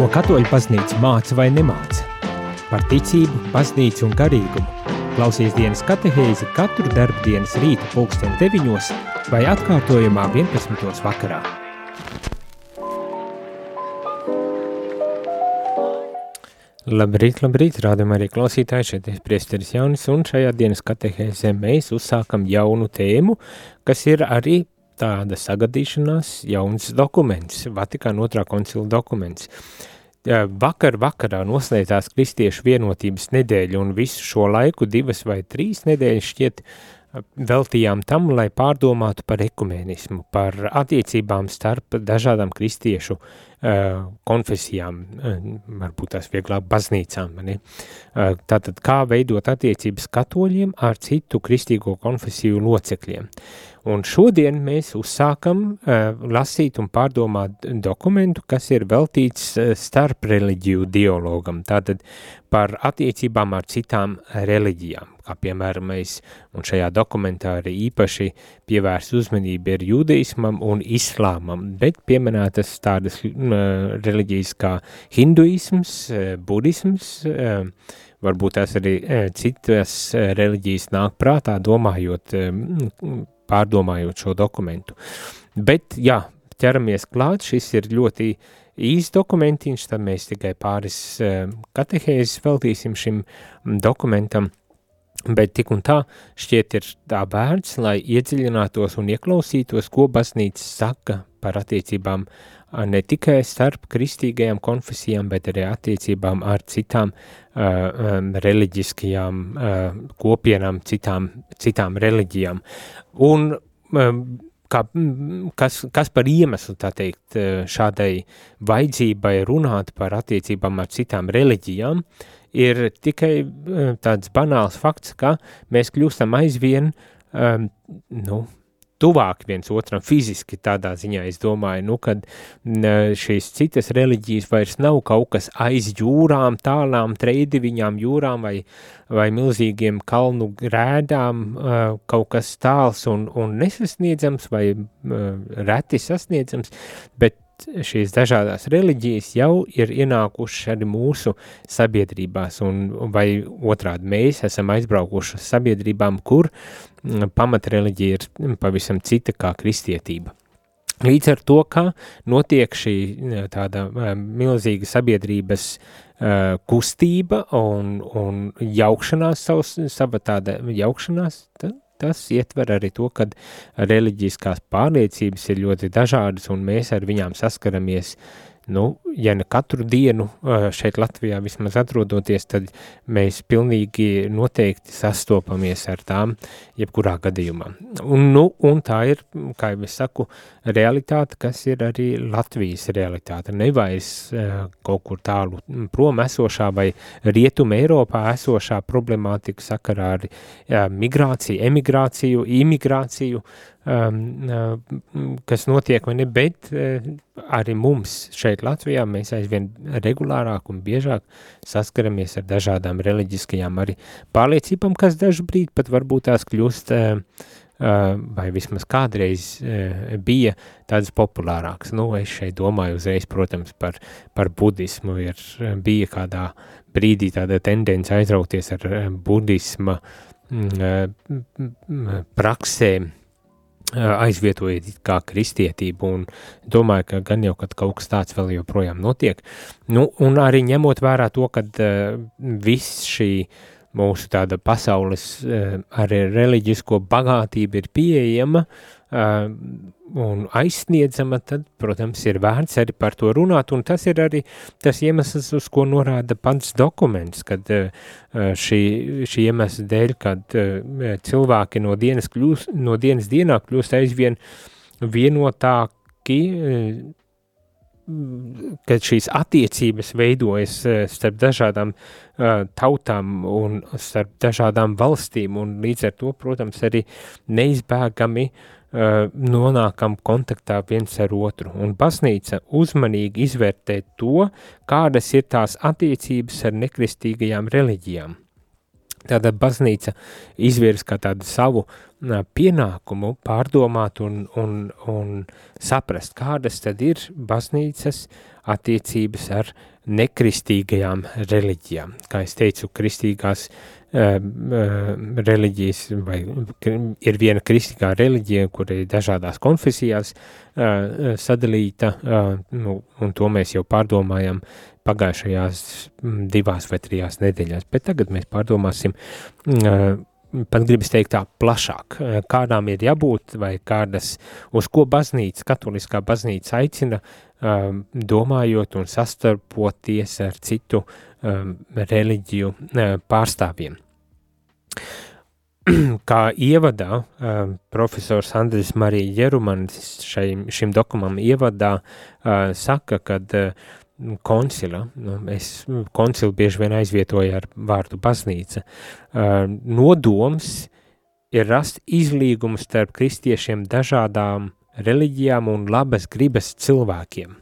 Ko katoļu baznīca māca vai nemāca? Par ticību, baznīcu un garīgumu. Klausies dienas katehēzi katru darbu dienas rīta pulksten 9 vai atkārtojumā 11. vakarā. Labrīt, labrīt, rādam arī klausītāji, šeit ir priesteris Jaunis, un šajā dienas katehēzē mēs uzsākam jaunu tēmu, kas ir arī tāda sagadīšanās jauns dokuments, Vatikāna otrā koncila dokuments. Vakar vakarā noslēdzās Kristiešu vienotības nedēļa un visu šo laiku, divas vai trīs nedēļas šķiet, veltījām tam, lai pārdomātu par ekumenismu, par attiecībām starp dažādām kristiešu konfesijām, uh, varbūt tās vieglāk baznīcām. Ne? Uh, tātad, kā veidot attiecības katoļiem ar citu kristīgo konfesiju locekļiem. Un šodien mēs uzsākam lasīt un pārdomāt dokumentu, kas ir veltīts starp reliģiju dialogam, tātad par attiecībām ar citām reliģijām, kā piemēram mēs, un šajā dokumentā arī īpaši pievērst uzmanību ir judaismam un islāmam, bet pieminētas tādas reliģijas kā hinduisms, uh, budisms, uh, varbūt tās arī uh, citas uh, reliģijas nāk prātā, domājot uh, pārdomājot šo dokumentu. Bet, jā, ķeramies klāt, šis ir ļoti īs dokumentiņš, tad mēs tikai pāris uh, katehēzes veltīsim šim dokumentam, bet tik un tā šķiet ir tā vērts, lai iedziļinātos un ieklausītos, ko baznīca saka par attiecībām ne tikai starp kristīgajām konfesijām, bet arī attiecībām ar citām uh, reliģiskajām uh, kopienām, citām, citām reliģijām. Un um, kā, kas, kas par iemeslu, tā teikt, šādai vajadzībai runāt par attiecībām ar citām reliģijām, ir tikai tāds banāls fakts, ka mēs kļūstam aizvien, um, nu, tuvāk viens otram fiziski tādā ziņā, es domāju, nu, kad šīs citas reliģijas vairs nav kaut kas aiz jūrām, tālām treidiviņām jūrām vai, vai milzīgiem kalnu grēdām, kaut kas tāls un, un nesasniedzams vai reti sasniedzams, bet šīs dažādās reliģijas jau ir ienākušas arī mūsu sabiedrībās, un, vai otrādi mēs esam aizbraukuši sabiedrībām, kur mm, pamatreliģija ir pavisam cita kā kristietība. Līdz ar to, kā notiek šī tāda milzīga sabiedrības uh, kustība un, un jaukšanās, savs, sava tāda jaukšanās, tad tas ietver arī to, ka reliģiskās pārliecības ir ļoti dažādas un mēs ar viņām saskaramies uh, nu, ja ne katru dienu šeit Latvijā vismaz atrodoties, tad mēs pilnīgi noteikti sastopamies ar tām jebkurā gadījumā. Un, nu, un tā ir, kā jau es saku, realitāte, kas ir arī Latvijas realitāte. Nevairs kaut kur tālu prom esošā vai rietuma Eiropā esošā problemātika sakarā ar jā, migrāciju, emigrāciju, imigrāciju, kas notiek, vai ne, bet uh, arī mums šeit Latvijā mēs aizvien regulārāk un biežāk saskaramies ar dažādām reliģiskajām arī pārliecībām, kas dažu brīdi pat varbūt tās kļūst uh, Uh, vai vismaz kādreiz uh, bija tādas populārākas. Nu, es šeit domāju uzreiz, protams, par, par budismu. Ir, bija kādā brīdī tāda tendence aizrauties ar budisma mm, praksēm, aizvietojiet kā kristietību un domāju, ka gan jau, kad kaut kas tāds vēl joprojām notiek. Nu, un arī ņemot vērā to, ka uh, viss šī mūsu tāda pasaules uh, arī reliģisko bagātība ir pieejama, uh, un aizsniedzama, tad, protams, ir vērts arī par to runāt, un tas ir arī tas iemesls, uz ko norāda pats dokuments, kad šī, šī iemesla dēļ, kad cilvēki no dienas, kļūst, no dienas dienā kļūst aizvien vienotāki, kad šīs attiecības veidojas starp dažādām uh, tautām un starp dažādām valstīm, un līdz ar to, protams, arī neizbēgami Uh, nonākam kontaktā viens ar otru, un baznīca uzmanīgi izvērtē to, kādas ir tās attiecības ar nekristīgajām reliģijām. Tāda baznīca izvirs kā tādu savu pienākumu pārdomāt un, un, un saprast, kādas tad ir baznīcas attiecības ar nekristīgajām reliģijām. Kā es teicu, kristīgās uh, reliģijas, vai ir viena kristīgā reliģija, kur ir dažādās konfesijās uh, sadalīta, uh, nu, un to mēs jau pārdomājam pagājušajās divās vai trijās nedēļās, bet tagad mēs pārdomāsim uh, pat gribas teikt tā plašāk, kādām ir jābūt vai kādas, uz ko baznīca, katoliskā baznīca aicina, domājot un sastarpoties ar citu um, reliģiju uh, pārstāvjiem. Kā ievadā um, profesors Andris Marija Jerumans šim, šim dokumam ievadā uh, saka, kad uh, koncila, nu, es koncilu bieži vien aizvietoju ar vārdu baznīca, uh, nodoms ir rast izlīgumu starp kristiešiem dažādām reliģijām un labas gribas cilvēkiem.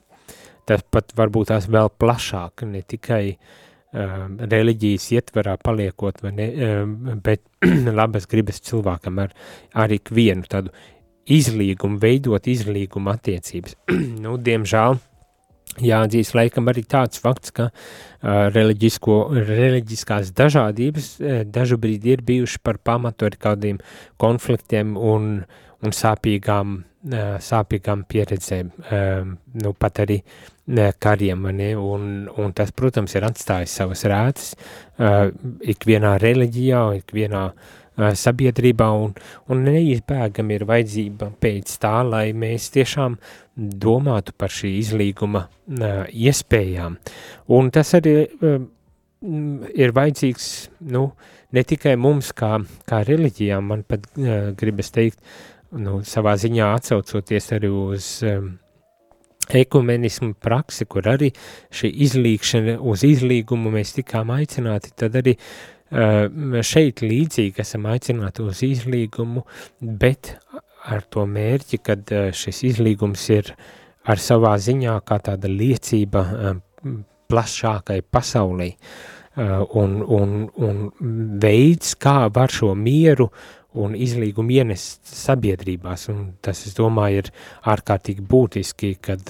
Tas pat varbūt tās vēl plašāk, ne tikai uh, reliģijas ietverā paliekot, vai ne, uh, bet labas gribas cilvēkam ar, ar ikvienu tādu izlīgumu, veidot izlīgumu attiecības. nu, diemžēl, Jāatzīst, laikam arī tāds fakts, ka uh, reliģiskās dažādības uh, brīdi ir bijuši par pamatu ar kādiem konfliktiem un, un sāpīgām, uh, sāpīgām pieredzēm, uh, nu pat arī uh, kariem? Un, un tas, protams, ir atstājis savas rētas uh, ikvienā reliģijā, ikvienā uh, sabiedrībā un, un neizbēgam ir vajadzība pēc tā, lai mēs tiešām domātu par šī izlīguma uh, iespējām. Un tas arī uh, ir vajadzīgs, nu, ne tikai mums kā, kā reliģijām, man pat uh, gribas teikt, nu, savā ziņā atsaucoties arī uz um, ekumenismu praksi, kur arī šī izlīgšana uz izlīgumu mēs tikām aicināti, tad arī uh, šeit līdzīgi esam aicināti uz izlīgumu, bet ar to mērķi, kad šis izlīgums ir ar savā ziņā kā tāda liecība plašākai pasaulē un, un, un veids, kā var šo mieru un izlīgumu ienest sabiedrībās, un tas, es domāju, ir ārkārtīgi būtiski, kad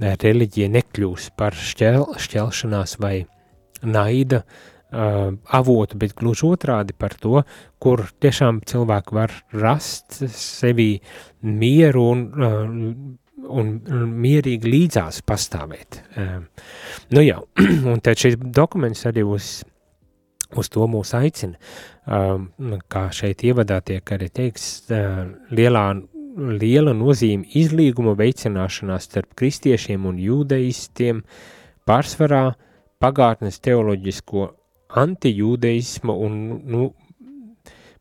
reliģija nekļūs par šķel, šķelšanās vai naida uh, uh, avotu, bet gluži otrādi par to, kur tiešām cilvēki var rast sevī mieru un, uh, un, mierīgi līdzās pastāvēt. Uh, nu jā, un tad šis dokuments arī uz, uz to mūs aicina, uh, kā šeit ievadā tiek arī teiks, uh, lielā liela nozīme izlīguma veicināšanā starp kristiešiem un jūdeistiem, pārsvarā pagātnes teoloģisko antijūdeismu un nu,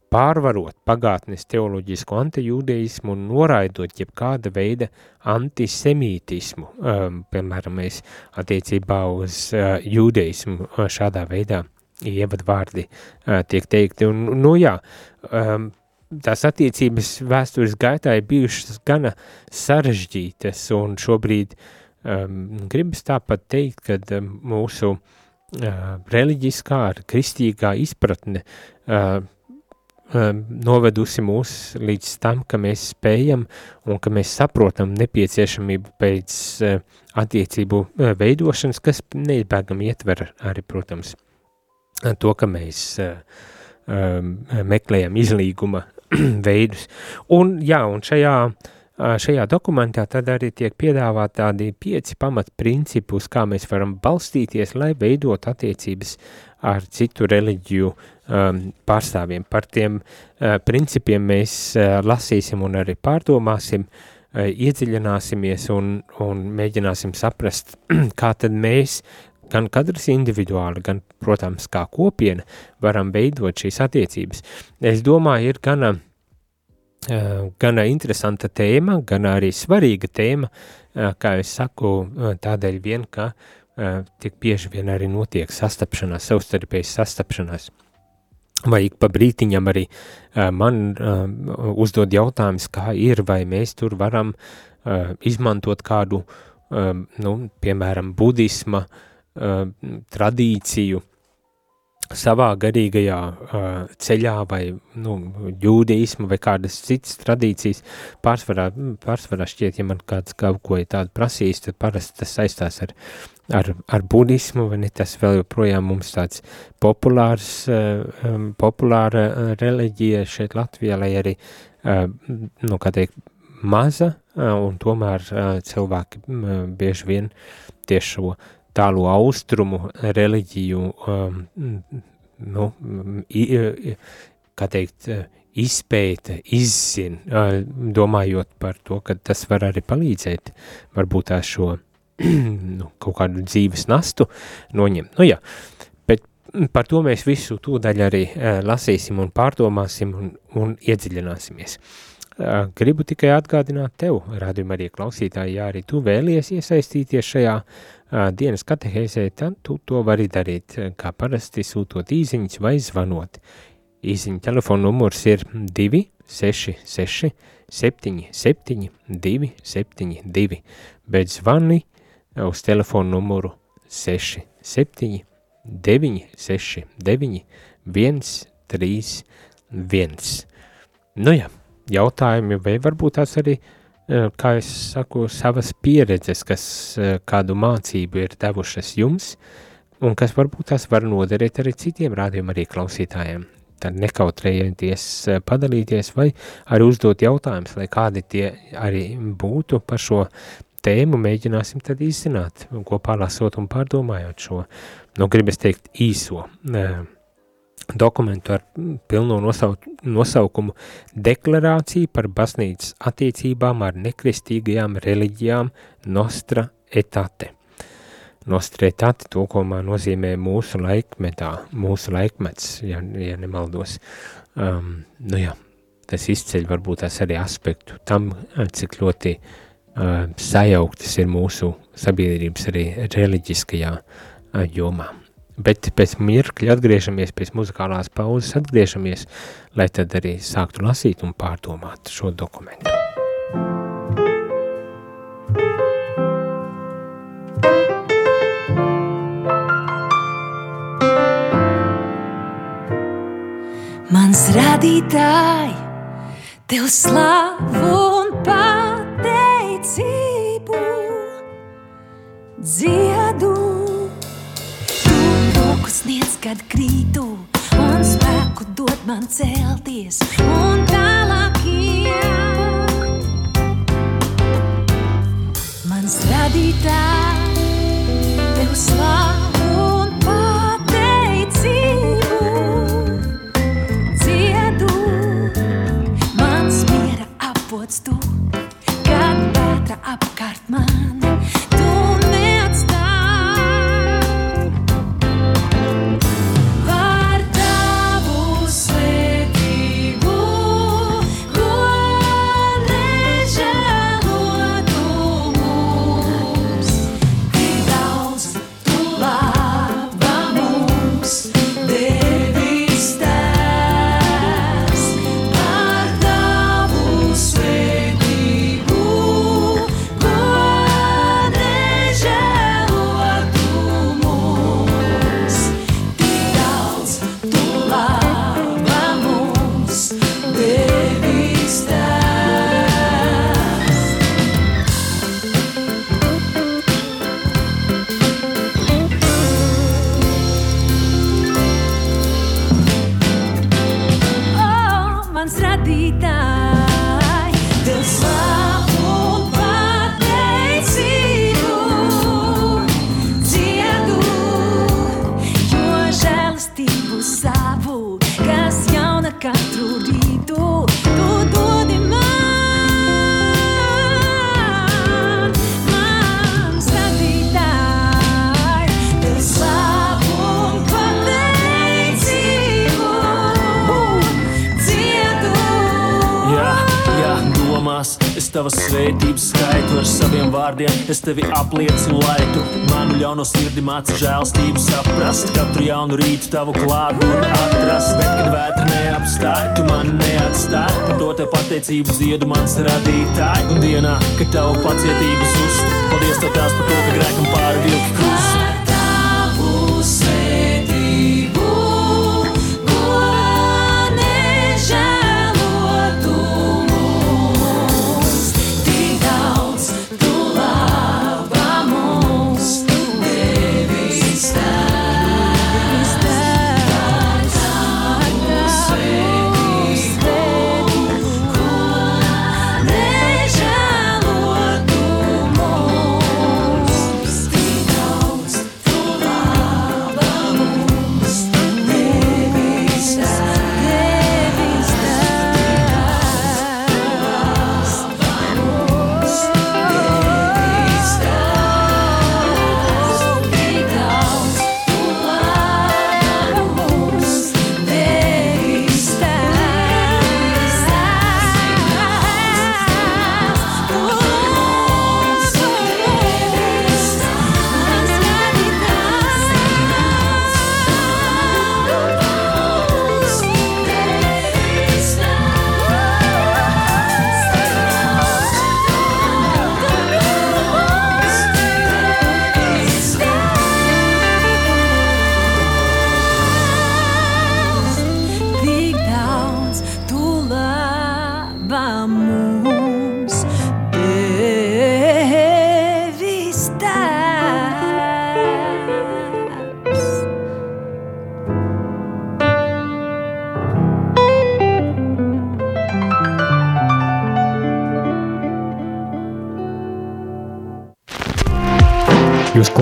pārvarot pagātnes teoloģisku antijūdeismu un noraidot jebkāda veida antisemītismu, um, piemēram, mēs attiecībā uz uh, jūdeismu uh, šādā veidā ievadvārdi tiek teikti. Un, nu jā, um, tās attiecības vēstures gaitā ir bijušas gana sarežģītas un šobrīd um, gribas tāpat teikt, ka mūsu uh, reliģiskā, kristīgā izpratne uh, novedusi mūs līdz tam, ka mēs spējam un ka mēs saprotam nepieciešamību pēc attiecību veidošanas, kas neizbēgam ietver arī, protams, to, ka mēs meklējam izlīguma veidus. Un jā, un šajā uh, šajā dokumentā tad arī tiek piedāvāt tādi pieci pamatprincipi, uz kā mēs varam balstīties, lai veidot attiecības ar citu reliģiju um, pārstāvjiem. Par tiem uh, principiem mēs uh, lasīsim un arī pārdomāsim, uh, iedziļināsimies un, un mēģināsim saprast, kā tad mēs, gan katrs individuāli, gan, protams, kā kopiena, varam veidot šīs attiecības. Es domāju, ir gana uh, gana interesanta tēma, gan arī svarīga tēma, kā es saku, tādēļ vien, ka tik bieži vien arī notiek sastapšanās, savstarpējas sastapšanās. Vai ik pa brītiņam arī man uzdod jautājums, kā ir, vai mēs tur varam izmantot kādu, nu, piemēram, budisma tradīciju, savā garīgajā uh, ceļā vai nu, jūdeismu vai kādas citas tradīcijas pārsvarā, pārsvarā šķiet, ja man kāds kaut ko tādu prasījis, tad parasti tas saistās ar, ar, ar budismu, vai ne, tas vēl joprojām mums tāds populārs, uh, um, populāra uh, reliģija šeit Latvijā, lai arī, uh, nu, kā teikt, maza, uh, un tomēr uh, cilvēki uh, bieži vien tieši šo tālu austrumu reliģiju, um, nu, i, kā teikt, izpēta, izzina, domājot par to, ka tas var arī palīdzēt, varbūt tā šo nu, kaut kādu dzīves nastu noņemt. Nu jā, bet par to mēs visu tūdaļ arī lasīsim un pārdomāsim un, un iedziļināsimies. Gribu tikai atgādināt tev, rādījumā arī klausītāji, ja arī tu vēlies iesaistīties šajā dienas katehēzē, tad tu to vari darīt, kā parasti sūtot īziņas vai zvanot. Īziņa telefona numurs ir 266 77 272, bet zvani uz telefonu numuru 67 969 131. Nu jā, jautājumi vai varbūt tās arī uh, kā es saku, savas pieredzes, kas eh, kādu mācību ir devušas jums, un kas varbūt tās var noderēt arī citiem rādījumiem, arī klausītājiem. Tad nekautrējieties eh, padalīties vai arī uzdot jautājumus, lai kādi tie arī būtu par šo tēmu, mēģināsim tad izzināt, kopā lasot un pārdomājot šo, nu, gribas teikt, īso uh, dokumentu ar pilno nosauk nosaukumu Deklarācija par baznīcas attiecībām ar nekristīgajām reliģijām Nostra etate. Nostra etate tulkomā nozīmē mūsu laikmetā, mūsu laikmets, ja, ja nemaldos. Um, nu jā, tas izceļ varbūt tās arī aspektu tam, cik ļoti uh, sajauktas ir mūsu sabiedrības arī reliģiskajā uh, jomā bet pēc mirkļa atgriežamies pēc muzikālās pauzes, atgriežamies, lai tad arī sāktu lasīt un pārdomāt šo dokumentu. Mans radītāji, tev slavu un pateicību dziedu sniedz, kad krītu, un spēku dod man celties un tālāk iet. Mans radītājs, tev slavu un pateicību dziedu. Mans miera avots tu, kad vētra apkārt man. Es tevi apliecinu, lai tu manu ļauno sirdi māci žēlstību saprast. Katru jaunu rītu tavu klātbūtni atrast. Bet, kad vētra neapstāj, tu mani neatstāj. Par to te pateicību ziedu mans radītāji. Un dienā, kad tavu pacietību zust, paldies tev tās par to, ka grēkam pāri vilki krustu.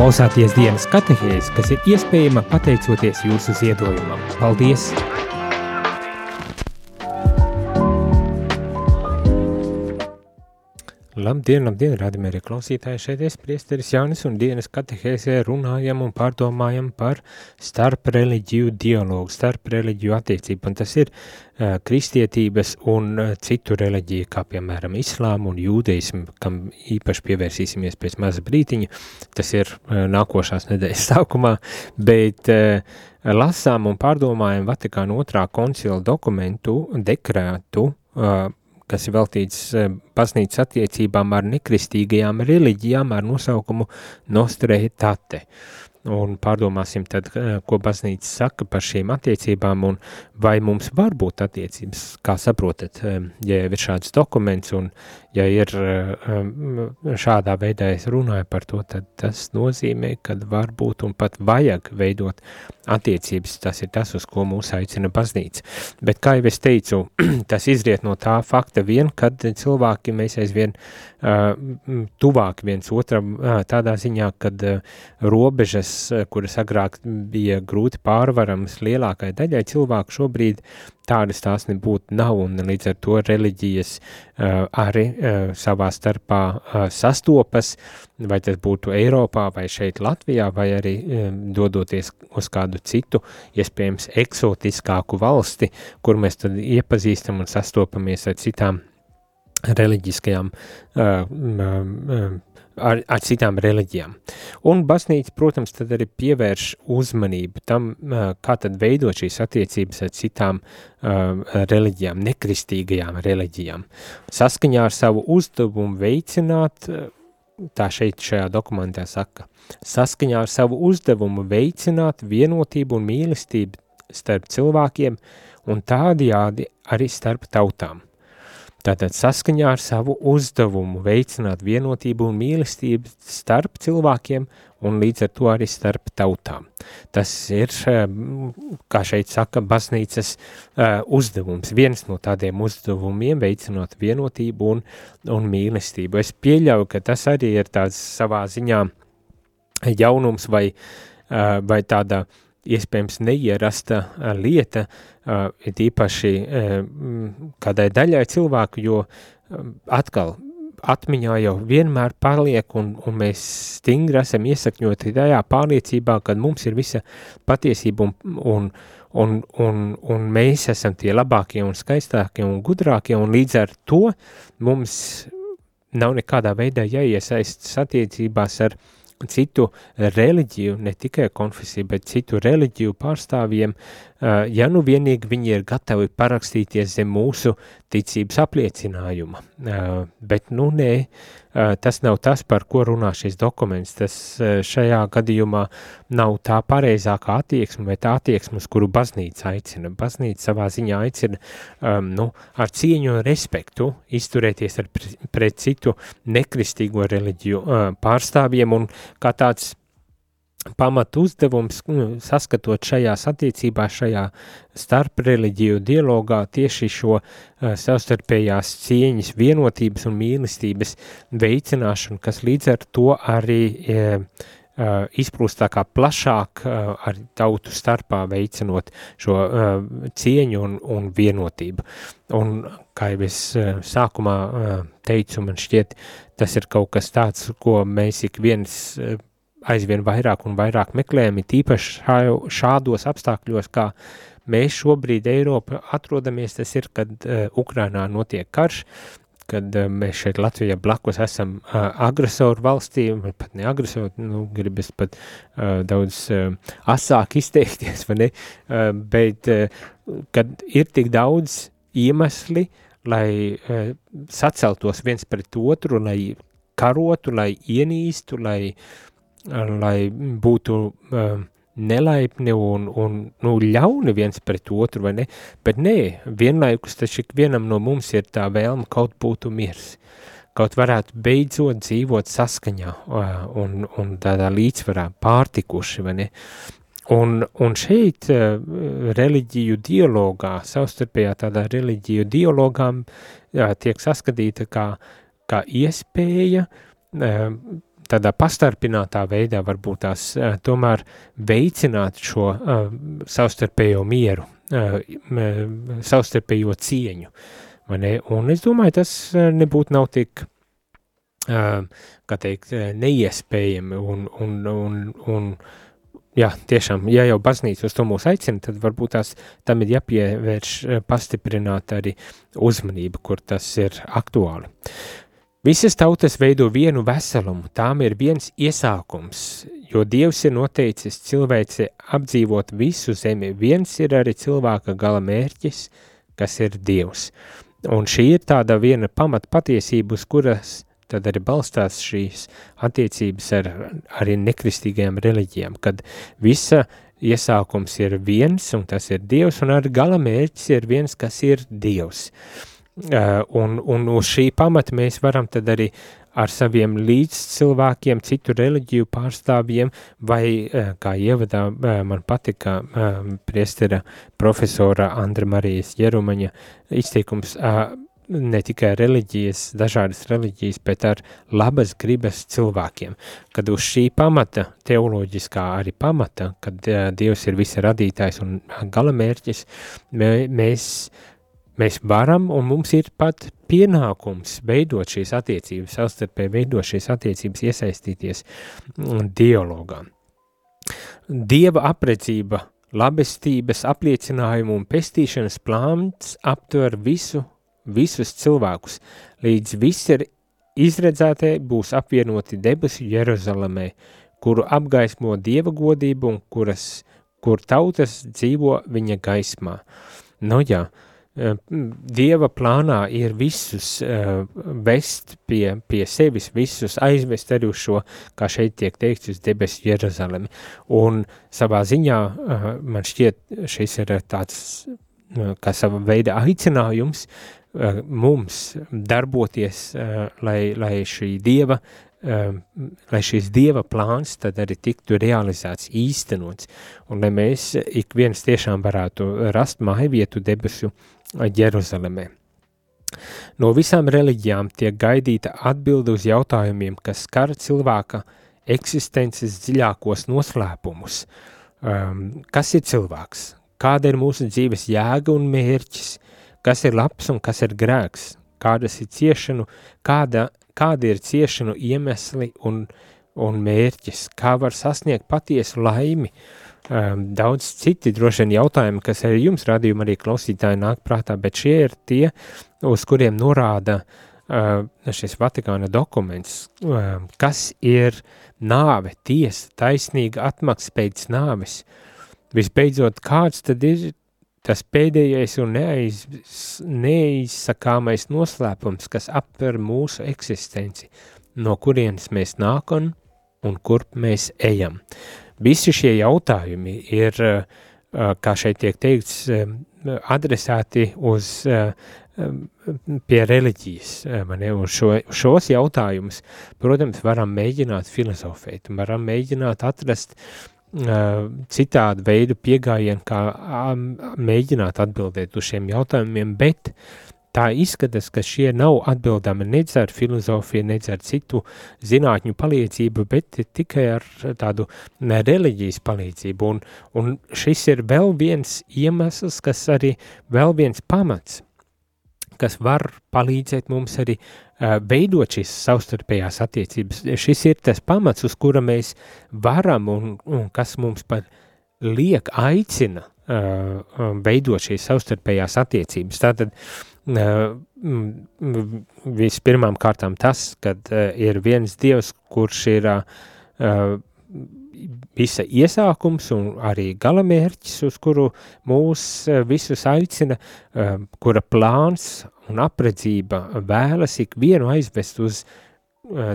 Klausāties dienas katehēs, kas ir iespējama pateicoties jūsu ziedojumam. Paldies! Labdien, labdien, arī klausītāji, šeit es priesteris Jānis un dienas katehēsē runājam un pārdomājam par starp reliģiju dialogu, starp reliģiju attiecību, un tas ir uh, kristietības un uh, citu reliģiju, kā piemēram islāmu un jūdeismu, kam īpaši pievērsīsimies pēc maza brītiņa, tas ir uh, nākošās nedēļas sākumā, bet uh, lasām un pārdomājam Vatikāna otrā koncila dokumentu, dekrētu, uh, kas ir veltīts eh, baznīcas attiecībām ar nekristīgajām reliģijām ar nosaukumu Nostreitate. Un pārdomāsim tad, eh, ko baznīca saka par šīm attiecībām un vai mums var būt attiecības, kā saprotat, eh, ja ir šāds dokuments un ja ir šādā veidā es runāju par to, tad tas nozīmē, ka var būt un pat vajag veidot attiecības, tas ir tas, uz ko mūs aicina baznīca. Bet, kā jau es teicu, tas izriet no tā fakta vien, kad cilvēki mēs aizvien uh, tuvāk viens otram uh, tādā ziņā, kad uh, robežas, kuras agrāk bija grūti pārvaramas lielākai daļai cilvēku šobrīd tādas tās nebūtu nav, un līdz ar to reliģijas uh, arī uh, savā starpā uh, sastopas, vai tas būtu Eiropā, vai šeit Latvijā, vai arī um, dodoties uz kādu citu, iespējams, eksotiskāku valsti, kur mēs tad iepazīstam un sastopamies ar citām reliģiskajām uh, ar, ar citām reliģijām. Un baznīca, protams, tad arī pievērš uzmanību tam, kā tad veidot šīs attiecības ar citām uh, reliģijām, nekristīgajām reliģijām. Saskaņā ar savu uzdevumu veicināt, tā šeit šajā dokumentā saka, saskaņā ar savu uzdevumu veicināt vienotību un mīlestību starp cilvēkiem un tādajādi arī starp tautām Tātad saskaņā ar savu uzdevumu veicināt vienotību un mīlestību starp cilvēkiem un līdz ar to arī starp tautām. Tas ir, eh, kā šeit saka, baznīcas uh, uzdevums, viens no tādiem uzdevumiem veicinot vienotību un, un mīlestību. Es pieļauju, ka tas arī ir tāds savā ziņā jaunums vai, uh, vai tāda uh, iespējams neierasta lieta, ir īpaši kādai daļai cilvēku, jo atkal atmiņā jau vienmēr paliek, un, un mēs stingri esam iesakņoti tajā pārliecībā, ka mums ir visa patiesība, un, un, un, un, un mēs esam tie labākie, un skaistākie un gudrākie, un līdz ar to mums nav nekādā veidā jāiesaistas attiecībās ar citu reliģiju, ne tikai konfesiju, bet citu reliģiju pārstāvjiem, ja nu vienīgi viņi ir gatavi parakstīties zem mūsu ticības apliecinājuma. Bet, nu, nē, tas nav tas, par ko runā šis dokuments. Tas šajā gadījumā nav tā pareizākā attieksme tā attieksme, uz kuru baznīca aicina. Baznīca savā ziņā aicina um, nu, ar cieņu un respektu izturēties ar pret citu nekristīgo reliģiju uh, pārstāvjiem un kā tāds pamat uzdevums, nu, saskatot šajās attiecībās, šajā starpreliģiju dialogā tieši šo uh, savstarpējās cieņas, vienotības un mīlestības veicināšanu, kas līdz ar to arī uh, uh, izplūst tā kā plašāk uh, ar tautu starpā veicinot šo uh, cieņu un, un vienotību. Un, kā jau es sākumā teicu, man šķiet, tas ir kaut kas tāds, ko mēs ik viens aizvien vairāk un vairāk meklējami, tīpaši šādos apstākļos, kā mēs šobrīd Eiropa atrodamies, tas ir, kad uh, Ukrainā notiek karš, kad uh, mēs šeit Latvijā blakus esam uh, agresoru valstī, pat ne agresoru, nu, gribas pat uh, daudz uh, asāk izteikties, vai ne, uh, bet uh, kad ir tik daudz iemesli, lai uh, saceltos viens pret otru, lai karotu, lai ienīstu, lai uh, lai būtu uh, nelaipni un, un nu, ļauni viens pret otru, vai ne? Bet nē, vienlaikus taču ikvienam no mums ir tā vēlme kaut būtu miers, kaut varētu beidzot dzīvot saskaņā uh, un, un tādā līdzvarā pārtikuši, vai ne? Un, un šeit uh, reliģiju dialogā, savstarpējā tādā reliģiju dialogā uh, tiek saskatīta kā, kā iespēja uh, tādā pastarpinātā veidā varbūt tās uh, tomēr veicināt šo uh, savstarpējo mieru, uh, savstarpējo cieņu. Un es domāju, tas nebūtu nav tik, uh, kā teikt, neiespējami un, un, un, un Jā, tiešām, ja jau baznīca uz to mūs aicina, tad varbūt tās tam ir jāpievērš pastiprināt arī uzmanību, kur tas ir aktuāli. Visas tautas veido vienu veselumu, tām ir viens iesākums, jo Dievs ir noteicis cilvēci apdzīvot visu zemi, viens ir arī cilvēka gala mērķis, kas ir Dievs. Un šī ir tāda viena pamat patiesība, uz kuras tad arī balstās šīs attiecības ar arī nekristīgajām reliģijām, kad visa iesākums ir viens, un tas ir Dievs, un arī gala mērķis ir viens, kas ir Dievs. Uh, un, un uz šī pamata mēs varam tad arī ar saviem līdzcilvēkiem, citu reliģiju pārstāvjiem, vai, uh, kā ievadā uh, man patika priestera profesora Andra Marijas Jerumaņa izteikums, ne tikai reliģijas, dažādas reliģijas, bet ar labas gribas cilvēkiem. Kad uz šī pamata, teoloģiskā arī pamata, kad Dievs ir visa radītājs un galamērķis, mē, mēs, mēs varam un mums ir pat pienākums veidot šīs attiecības, savstarpēji veidot šīs attiecības, iesaistīties dialogā. Dieva apredzība, labestības apliecinājumu un pestīšanas plāns aptver visu visus cilvēkus, līdz visi ir izredzētie būs apvienoti debesu Jeruzalemē, kuru apgaismo dieva godību un kuras, kur tautas dzīvo viņa gaismā. Nu jā, eh, Dieva plānā ir visus uh, vest pie, pie sevis, visus aizvest arī uz šo, kā šeit tiek teikts, uz debesu Jeruzalemi. Un savā ziņā uh, man šķiet šis ir tāds, uh, kā sava veida aicinājums Eh, mums darboties, eh, lai, lai šī dieva, eh, lai šīs dieva plāns tad arī tiktu realizēts, īstenots, un lai mēs ik viens tiešām varētu rast māju vietu debesu Jeruzalemē. No visām reliģijām tiek gaidīta atbilde uz jautājumiem, kas skar cilvēka eksistences dziļākos noslēpumus. Um, kas ir cilvēks? Kāda ir mūsu dzīves jēga un mērķis? kas ir labs un kas ir grēks, kādas ir ciešanu, kāda, kādi ir ciešanu iemesli un, un mērķis, kā var sasniegt patiesu laimi. Um, daudz citi droši vien jautājumi, kas arī jums radījumi arī klausītāji nāk prātā, bet šie ir tie, uz kuriem norāda uh, šis Vatikāna dokuments, uh, kas ir nāve, tiesa, taisnīga atmaksa pēc nāves. Visbeidzot, kāds tad ir Tas pēdējais un neaiz, neizsakāmais noslēpums, kas aptver mūsu eksistenci, no kurienes mēs nākam? un kurp mēs ejam. Visi šie jautājumi ir, kā šeit tiek teikts, adresēti uz pie reliģijas, ne, un šo, šos jautājumus, protams, varam mēģināt filozofēt, varam mēģināt atrast uh, citādu veidu piegājienu, kā mēģināt atbildēt uz šiem jautājumiem, bet tā izskatās, ka šie nav atbildami nec ar filozofiju, nec ar citu zinātņu palīdzību, bet tikai ar tādu reliģijas palīdzību. Un, un šis ir vēl viens iemesls, kas arī vēl viens pamats, kas var palīdzēt mums arī veidot šīs savstarpējās attiecības. Šis ir tas pamats, uz kura mēs varam un, un kas mums pat liek, aicina veidot šīs savstarpējās attiecības. Tātad vispirmām kārtām tas, kad uh, ir viens dievs, kurš ir uh, visa iesākums un arī galamērķis, uz kuru mūs visus aicina, kura plāns un apredzība vēlas ikvienu aizvest uz uh,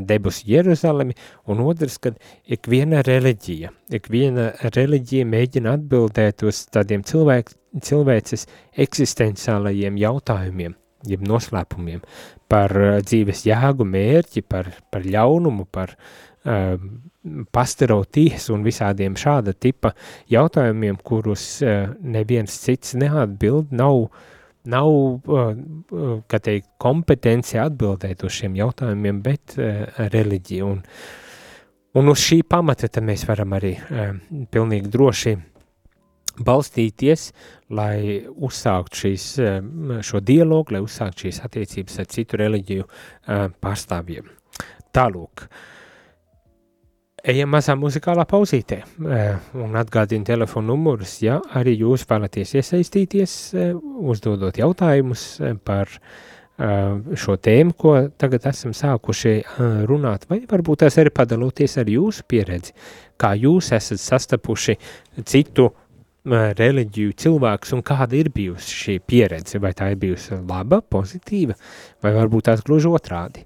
debusu Jeruzalemi, un otrs, kad ikviena reliģija, ikviena reliģija mēģina atbildēt uz tādiem cilvēk, cilvēces eksistenciālajiem jautājumiem, jeb noslēpumiem par dzīves jēgu mērķi, par, par ļaunumu, par uh, pasteroties un visādiem šāda tipa jautājumiem, kurus uh, neviens cits neatbild, nav uh, nav, uh, uh, teikt, kompetence atbildēt uz šiem jautājumiem, bet uh, reliģija. Un, Un uz šī pamata mēs varam arī uh, pilnīgi droši balstīties, lai uzsākt šīs, uh, šo dialogu, lai uzsākt šīs attiecības ar citu reliģiju uh, pārstāvjiem. Tālūk, ejam mazā muzikālā pauzītē. Un atgādinu telefonu numurus, ja arī jūs vēlaties iesaistīties, uzdodot jautājumus par šo tēmu, ko tagad esam sākuši runāt, vai varbūt tās arī padaloties ar jūsu pieredzi, kā jūs esat sastapuši citu reliģiju cilvēkus un kāda ir bijusi šī pieredze, vai tā ir bijusi laba, pozitīva, vai varbūt tās gluži otrādi,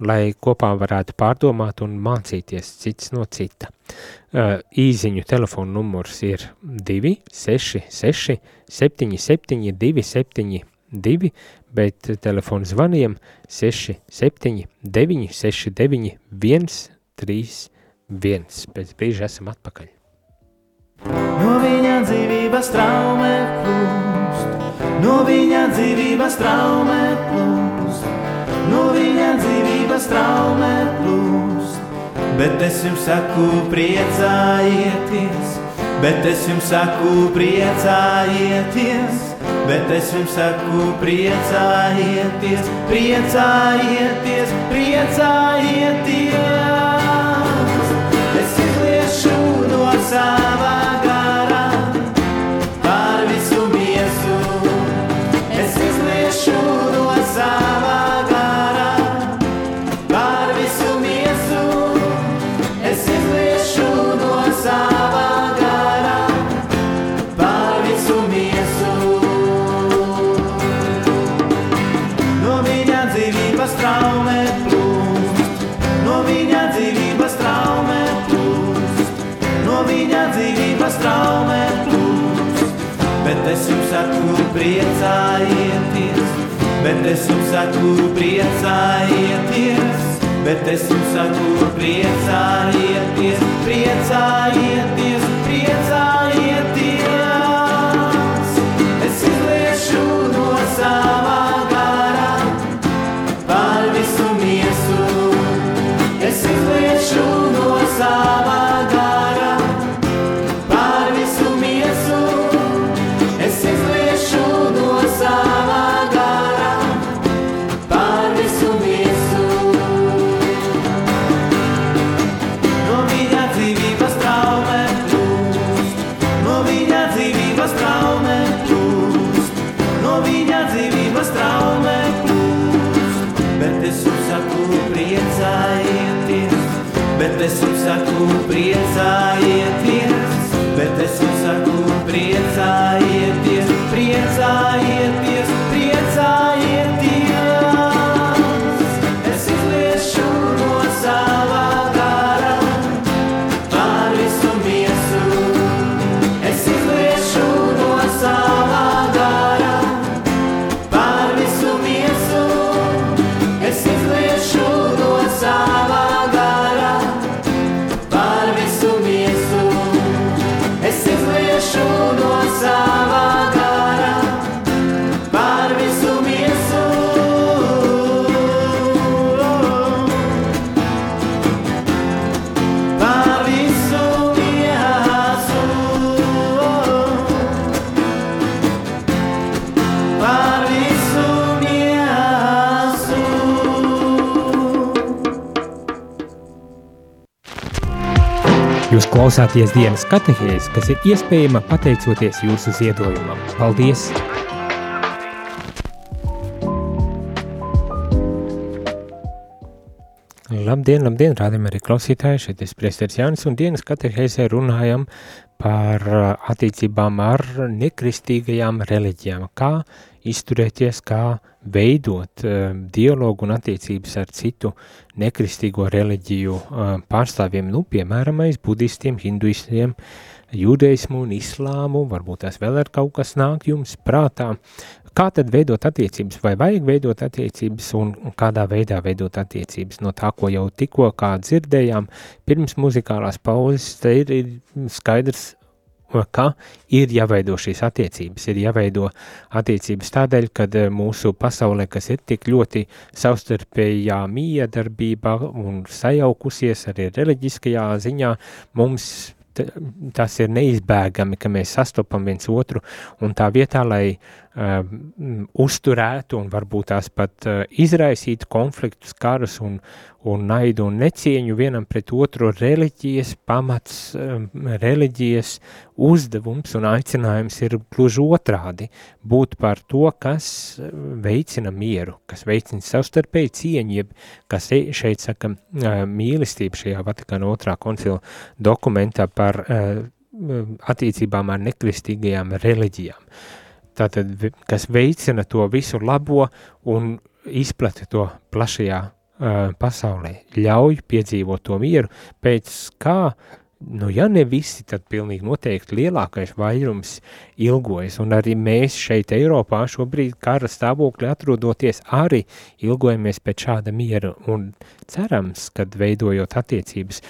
lai kopā varētu pārdomāt un mācīties cits no cita. Īziņu telefonu numurs ir 266 77 272 2, bet telefonu zvaniem 679 969 131. Pēc brīža esam atpakaļ. No viņa dzīvības traumē plūst, no viņa dzīvības traumē plūst, no viņa dzīvības traumē plūst. Bet es jums saku, priecājieties, bet es jums saku, priecājieties bet es jums saku, priecājieties, priecājieties, priecājieties. Es saku, priecājieties, bet es jums saku, priecājieties, priecājieties. Saku, Jūs klausāties dienas katehēs, kas ir iespējama pateicoties jūsu ziedojumam. Paldies! Labdien, labdien, rādījum arī klausītāji, šeit ir priesteris Jānis un dienas katehēzē runājam par attiecībām ar nekristīgajām reliģijām, kā izturēties, kā veidot uh, dialogu un attiecības ar citu nekristīgo reliģiju uh, pārstāvjiem, nu, piemēram, budistiem, hinduistiem, jūdeismu un islāmu, varbūt tās vēl ir kaut kas nāk jums prātā. Kā tad veidot attiecības, vai vajag veidot attiecības un kādā veidā veidot attiecības? No tā, ko jau tikko kā dzirdējām, pirms muzikālās pauzes, te ir, ir skaidrs ka ir jāveido šīs attiecības, ir jāveido attiecības tādēļ, kad mūsu pasaulē, kas ir tik ļoti savstarpējā miedarbībā un sajaukusies arī reliģiskajā ziņā, mums tas ir neizbēgami, ka mēs sastopam viens otru, un tā vietā, lai uh, uzturētu un varbūt tās pat uh, izraisītu konfliktus, karus un, un naidu un necieņu vienam pret otru, reliģijas pamats, uh, reliģijas uzdevums un aicinājums ir gluži otrādi būt par to, kas veicina mieru, kas veicina savstarpēju cieņu, jeb, kas šeit saka uh, mīlestība šajā Vatikāna otrā koncila dokumentā par uh, attiecībām ar nekristīgajām reliģijām. Tātad, kas veicina to visu labo un izplata to plašajā uh, pasaulē, ļauj piedzīvot to mieru, pēc kā, nu ja ne visi, tad pilnīgi noteikti lielākais vairums ilgojas, un arī mēs šeit Eiropā šobrīd kara stāvokļi atrodoties arī ilgojamies pēc šāda miera, un cerams, kad veidojot attiecības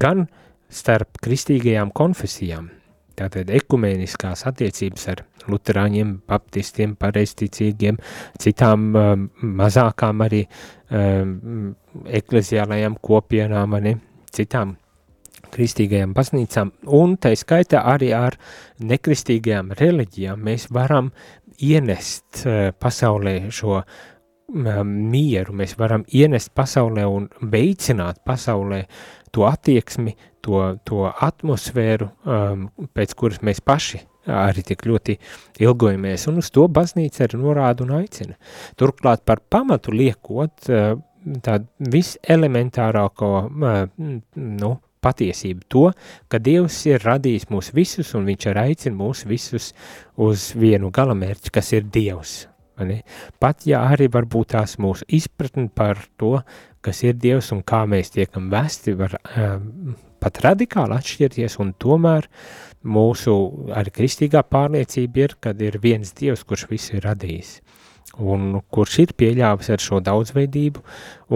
gan starp kristīgajām konfesijām, tātad ekumēniskās attiecības ar luterāņiem, baptistiem, pareisticīgiem, citām um, mazākām arī um, ekleziālajām kopienām, ne, citām kristīgajām baznīcām, un tā skaitā arī ar nekristīgajām reliģijām mēs varam ienest uh, pasaulē šo um, mieru, mēs varam ienest pasaulē un veicināt pasaulē to attieksmi, to, to atmosfēru, um, pēc kuras mēs paši arī tik ļoti ilgojamies, un uz to baznīca arī norāda un aicina. Turklāt par pamatu liekot uh, tādu viselementārāko, uh, nu, patiesību to, ka Dievs ir radījis mūs visus, un viņš ir aicina mūs visus uz vienu galamērķi, kas ir Dievs. Pat ja arī varbūt tās mūsu izpratni par to, kas ir Dievs un kā mēs tiekam vesti, var um, pat radikāli atšķirties, un tomēr mūsu arī kristīgā pārliecība ir, kad ir viens Dievs, kurš visu ir radījis, un kurš ir pieļāvis ar šo daudzveidību,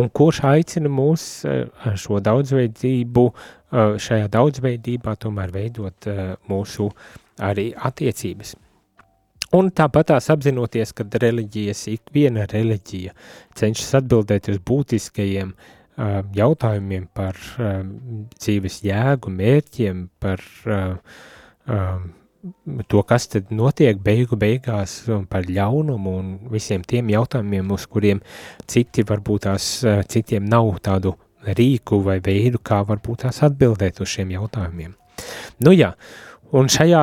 un kurš aicina mūs ar šo daudzveidību, šajā daudzveidībā tomēr veidot mūsu arī attiecības. Un tāpat tās apzinoties, ka reliģijas, ik viena reliģija cenšas atbildēt uz būtiskajiem uh, jautājumiem par dzīves jēgu, mērķiem, par to, kas tad notiek beigu beigās par ļaunumu un visiem tiem jautājumiem, uz kuriem citi varbūt tās, citiem nav tādu rīku vai veidu, kā varbūt tās atbildēt uz šiem jautājumiem. Nu jā, un šajā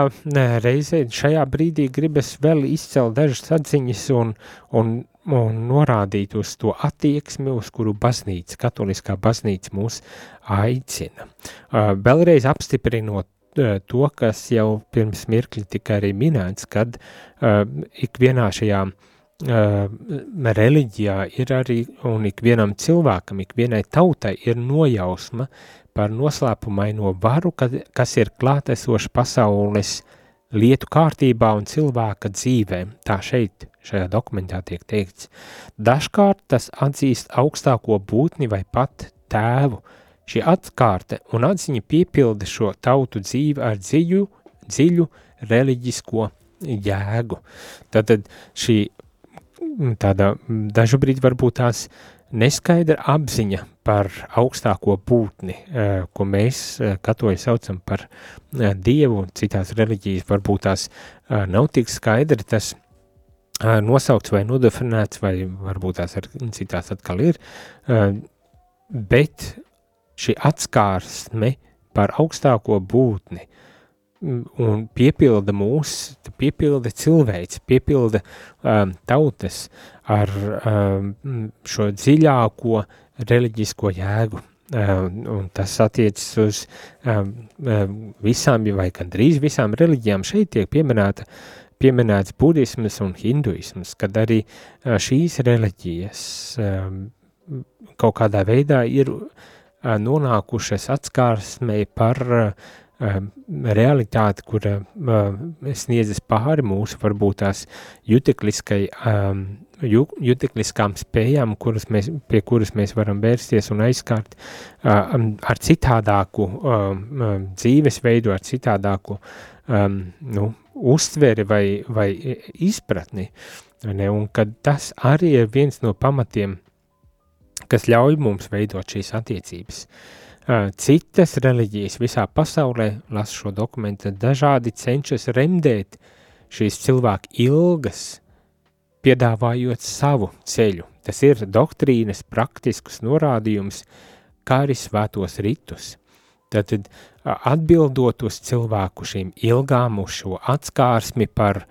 reizē, šajā brīdī gribas vēl izcelt dažas atziņas un, un un norādīt uz to attieksmi, uz kuru baznīca, katoliskā baznīca mūs aicina. Vēlreiz apstiprinot to, kas jau pirms mirkļa tika arī minēts, kad ikvienā šajā reliģijā ir arī, un ikvienam cilvēkam, ikvienai tautai ir nojausma par noslēpumaino varu, kas ir klātesoša pasaules lietu kārtībā un cilvēka dzīvē. Tā šeit šajā dokumentā tiek teikts. Dažkārt tas atzīst augstāko būtni vai pat tēvu. Šī atkārte un atziņa piepilda šo tautu dzīvi ar dziļu, dziļu reliģisko jēgu. Tātad šī tāda dažu brīdi varbūt tās neskaidra apziņa par augstāko būtni, eh, ko mēs eh, katoļi saucam par eh, dievu, citās reliģijas varbūt tās nav tik skaidri tas nosaukts vai nodefinēts, vai varbūt tās ar citās atkal ir, bet šī atskārsme par augstāko būtni un piepilda mūs, piepilda cilvēks, piepilda um, tautas ar um, šo dziļāko reliģisko jēgu. Um, un tas attiecas uz um, visām, vai gandrīz visām reliģijām. Šeit tiek pieminēta uh, pieminēts budisms un hinduisms, kad arī šīs reliģijas kaut kādā veidā ir nonākušas atskārsmē par um, realitāte, kura uh, sniedzas pāri mūsu varbūt tās jutekliskai, um, ju, jutekliskām spējām, kuras mēs, pie kuras mēs varam vērsties un aizskārt uh, ar citādāku um, um, dzīvesveidu, ar citādāku um, nu, uztveri vai, vai izpratni. Ne? Un kad tas arī ir viens no pamatiem, kas ļauj mums veidot šīs attiecības. Citas reliģijas visā pasaulē, lasu šo dokumentu, dažādi cenšas remdēt šīs cilvēku ilgas, piedāvājot savu ceļu. Tas ir doktrīnas praktisks norādījums, kā arī svētos ritus. Tātad atbildot uz cilvēku šīm ilgām, uz šo atskārsmi par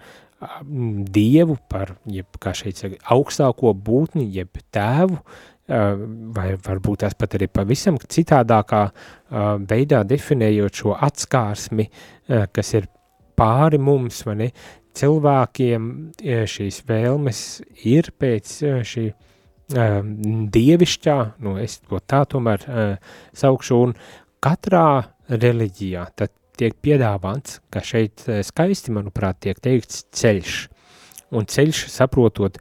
dievu, par, jeb, kā šeit saka, augstāko būtni, jeb tēvu, vai varbūt tās pat arī pavisam citādākā veidā definējot šo atskārsmi, kas ir pāri mums, vai ne, cilvēkiem šīs vēlmes ir pēc šī dievišķā, nu es to tā tomēr saukšu, un katrā reliģijā tad tiek piedāvāts, ka šeit skaisti, manuprāt, tiek teikts ceļš, un ceļš saprotot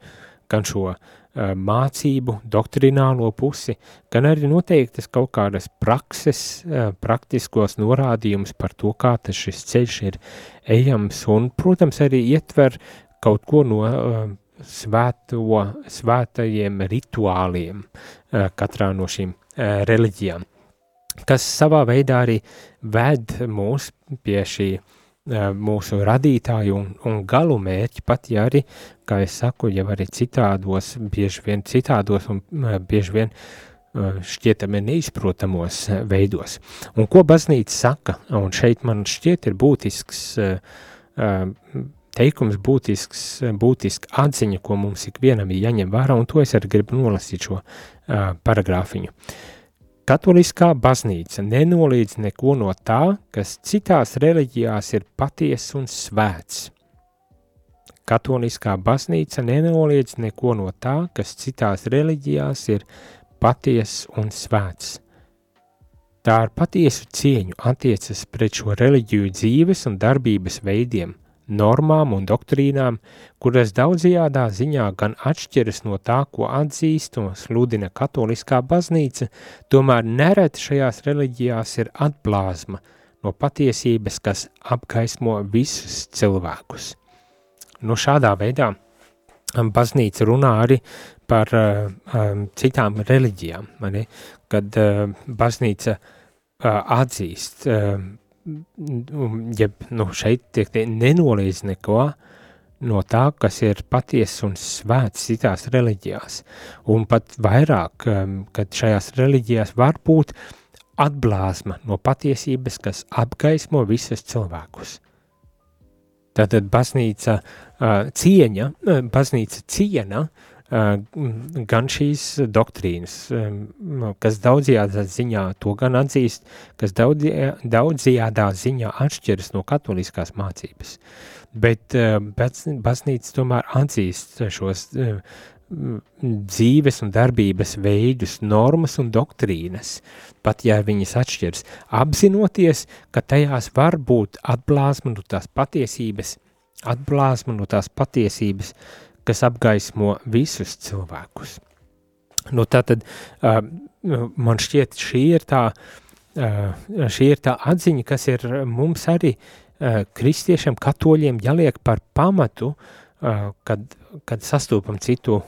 gan šo uh, mācību, doktrinālo pusi, gan arī noteiktas kaut kādas prakses, praktiskos norādījumus par to, kā tas šis ceļš ir ejams, un, protams, arī ietver kaut ko no svēto, svētajiem rituāliem katrā no šīm reliģijām, kas savā veidā arī ved mūs pie šī uh, mūsu radītāju un, un galu mērķi, pat ja arī, kā es saku, jau arī citādos, bieži vien citādos un bieži vien šķietami neizprotamos veidos. Un ko baznīca saka, un šeit man šķiet ir būtisks teikums, būtisks, būtiska atziņa, ko mums ikvienam ir jāņem vērā, un to es arī gribu nolasīt šo paragrāfiņu. Uh, Katoliskā baznīca nenoliedz neko no tā, kas citās reliģijās ir patiess un svēts. Katoliskā baznīca nenoliedz neko no tā, kas citās reliģijās ir patiess un svēts. Tā ar patiesu cieņu attiecas pret šo reliģiju dzīves un darbības veidiem, normām un doktrīnām, kuras daudzajādā ziņā gan atšķiras no tā, ko atzīst un sludina katoliskā baznīca, tomēr nereti šajās reliģijās ir atblāzma no patiesības, kas apgaismo visus cilvēkus. Nu, šādā veidā baznīca runā arī par uh, um, citām reliģijām, mani, kad uh, baznīca uh, atzīst uh, ja nu, šeit tiek nenoliedz neko no tā, kas ir patiesa un svēts citās reliģijās. Un pat vairāk, um, kad šajās reliģijās var būt atblāzma no patiesības, kas apgaismo visus cilvēkus. Tātad baznīca uh, cieņa, uh, baznīca ciena uh, gan šīs doktrīnas, kas daudzajādā ziņā to gan atzīst, kas daudzajādā ziņā atšķiras no katoliskās mācības. Bet baznīca tomēr atzīst šos dzīves un darbības veidus, normas un doktrīnas, pat ja viņas atšķiras, apzinoties, ka tajās var būt atblāzma no tās patiesības, atblāzma no tās patiesības, uh, kas apgaismo visus cilvēkus. Nu, tātad uh, man šķiet, šī ir tā, uh, šī ir tā atziņa, kas ir mums arī uh, kristiešiem, katoļiem jāliek par pamatu, kad, kad sastopam citu,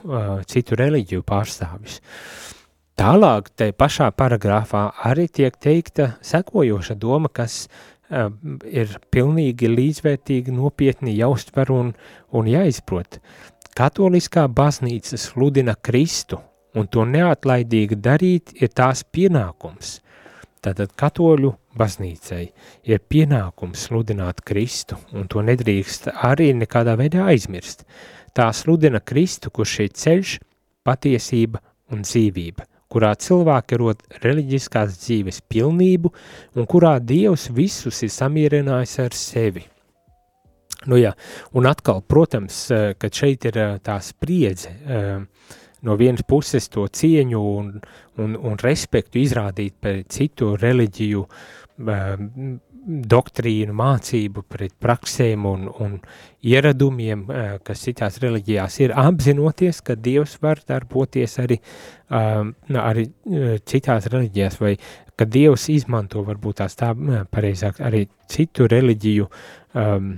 citu reliģiju pārstāvis. Tālāk, te pašā paragrāfā arī tiek teikta sekojoša doma, kas ir pilnīgi līdzvērtīgi nopietni jāuztver un, un jāizprot. Uh, Katoliskā baznīca sludina Kristu, un to neatlaidīgi darīt ir tās pienākums. Tātad katoļu baznīcai ir pienākums sludināt Kristu, un to nedrīkst arī nekādā veidā aizmirst. Tā sludina Kristu, kurš ir ceļš, patiesība un dzīvība, kurā cilvēki rod reliģiskās dzīves pilnību un kurā Dievs visus ir samierinājis ar sevi – Nu, jā, un atkal, protams, eh, kad šeit ir eh, tā spriedze, eh, no vienas puses to cieņu un, un, un respektu izrādīt pret citu reliģiju doktrīnu, mācību, pret praksēm un, un ieradumiem, kas citās reliģijās ir, apzinoties, ka Dievs var darboties arī, arī citās reliģijās, vai ka Dievs izmanto varbūt tās tā pareizāk arī citu reliģiju, um,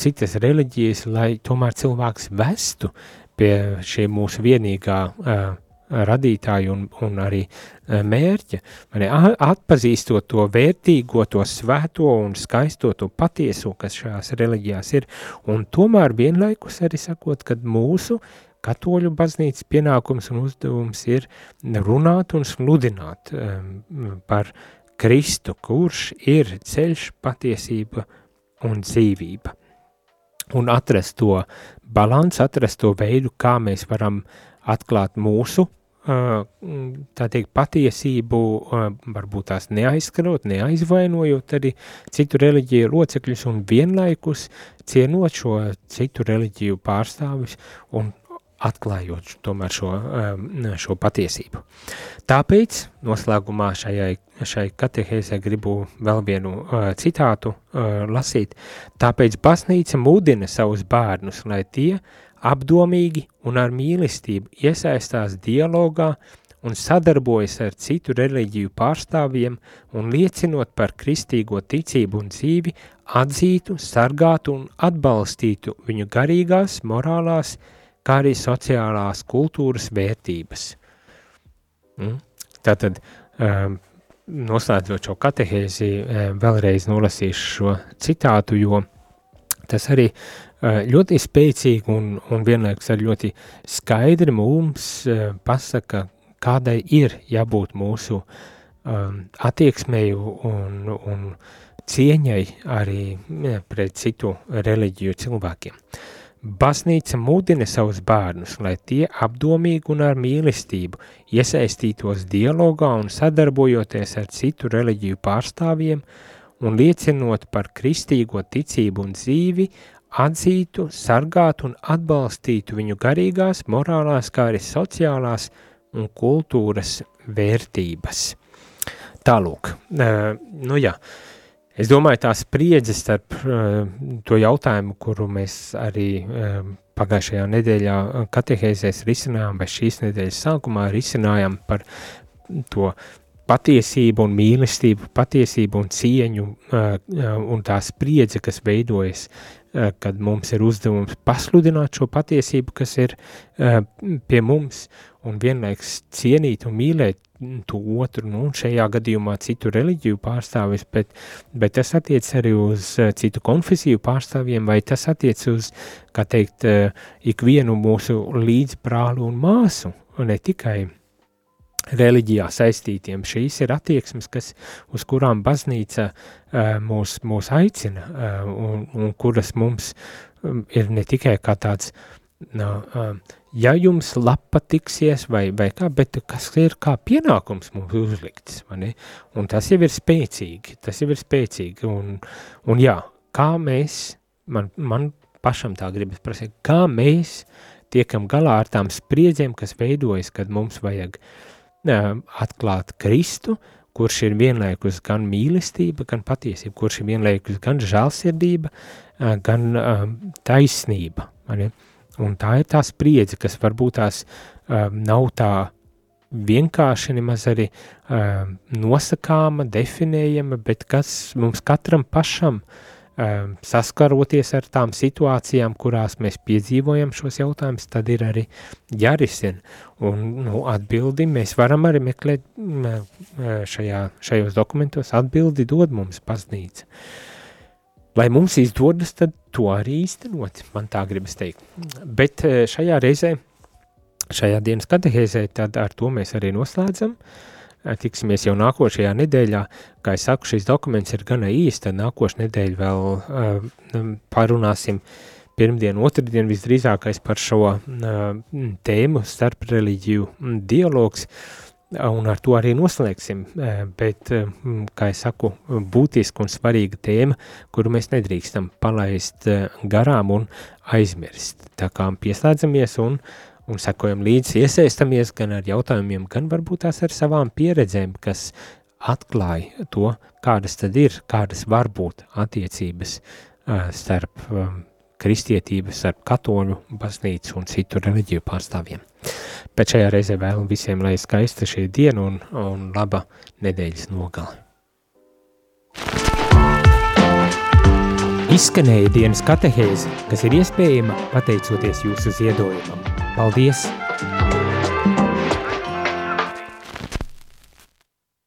citas reliģijas, lai tomēr cilvēks vestu pie šī mūsu vienīgā uh, radītāja un, un arī mērķa, mani, atpazīstot to vērtīgo, to svēto un skaisto, to patieso, kas šajās reliģijās ir, un tomēr vienlaikus arī sakot, ka mūsu katoļu baznīcas pienākums un uzdevums ir runāt un sludināt um, par Kristu, kurš ir ceļš, patiesība un dzīvība. Un atrast to balansu, atrast to veidu, kā mēs varam atklāt mūsu tā teikt, patiesību, varbūt tās neaizskarot, neaizvainojot arī citu reliģiju locekļus un vienlaikus cienot šo citu reliģiju pārstāvis un atklājot tomēr šo, šo patiesību. Tāpēc noslēgumā šajai, šai katehēzē gribu vēl vienu citātu lasīt. Tāpēc baznīca mudina savus bērnus, lai tie apdomīgi un ar mīlestību iesaistās dialogā un sadarbojas ar citu reliģiju pārstāvjiem un liecinot par kristīgo ticību un dzīvi, atzītu, sargātu un atbalstītu viņu garīgās, morālās, kā arī sociālās kultūras vērtības. Mm? Tātad, um, noslēdzot šo katehēzi, um, vēlreiz nolasīšu šo citātu, jo tas arī Eh, ļoti spēcīgi un, un vienlaikus arī ļoti skaidri mums eh, pasaka, kādai ir jābūt mūsu um, attieksmei un, un cieņai arī ja, pret citu reliģiju cilvēkiem. Baznīca mudina savus bērnus, lai tie apdomīgi un ar mīlestību iesaistītos dialogā un sadarbojoties ar citu reliģiju pārstāvjiem un liecinot par kristīgo ticību un dzīvi, atzītu, sargātu un atbalstītu viņu garīgās, morālās, kā arī sociālās un kultūras vērtības. Tālūk, uh, nu jā, es domāju tā spriedze starp uh, to jautājumu, kuru mēs arī uh, pagājušajā nedēļā katehēzēs risinājām, vai šīs nedēļas sākumā risinājām par to patiesību un mīlestību, patiesību un cieņu uh, un tā spriedze, kas veidojas Eh, kad mums ir uzdevums pasludināt šo patiesību, kas ir uh, pie mums, un vienlaiks cienīt un mīlēt to otru, nu, šajā gadījumā citu reliģiju pārstāvis, bet, bet tas attiec arī uz uh, citu konfesiju pārstāvjiem, vai tas attiec uz, kā teikt, uh, ikvienu mūsu līdzbrālu un māsu, un ne tikai reliģijā saistītiem. Šīs ir attieksmes, kas, uz kurām baznīca uh, mūs, mūs aicina un, un kuras mums um, ir ne tikai kā tāds, no, ja jums lapa tiksies vai, vai kā, bet kas ir kā pienākums mums uzlikts, mani? un tas jau ir spēcīgi, tas jau ir spēcīgi, un, un jā, kā mēs, man, man pašam tā gribas prasīt, kā mēs tiekam galā ar tām spriedzēm, kas veidojas, kad mums vajag uh, atklāt Kristu, kurš ir vienlaikus gan mīlestība, gan patiesība, kurš ir vienlaikus gan žēlsirdība, gan taisnība. Mani? Un tā ir tā spriedze, kas varbūt tās nav tā vienkārši nemaz arī nosakāma, definējama, bet kas mums katram pašam uh, um, saskaroties ar tām situācijām, kurās mēs piedzīvojam šos jautājumus, tad ir arī jārisina. Un nu, atbildi mēs varam arī meklēt šajā, šajos dokumentos, atbildi dod mums paznīca. Lai mums izdodas, to arī īstenot, man tā gribas teikt. Bet šajā reizē, šajā dienas katehēzē, tad ar to mēs arī noslēdzam. Uh, tiksimies jau nākošajā nedēļā. Kā jau saku, šis dokuments ir gana īsts, tad nākošais nedēļa vēl uh, parunāsim pirmdien, otrdien visdrīzākais par šo uh, tēmu starp reliģiju dialogs, un ar to arī noslēgsim, uh, bet, uh, kā jau saku, būtiska un svarīga tēma, kuru mēs nedrīkstam palaist uh, garām un aizmirst. Tā kā pieslēdzamies un un sekojam līdzi, iesaistamies gan ar jautājumiem, gan varbūt tās ar savām pieredzēm, kas atklāja to, kādas tad ir, kādas var būt attiecības starp kristietību, starp katoļu baznīcu un citu reliģiju pārstāvjiem. Pēc šajā reizē vēlu visiem, lai skaista šī diena un, un laba nedēļas nogale. Izskanēja dienas katehēze, kas ir iespējama pateicoties jūsu ziedojumam. Paldies!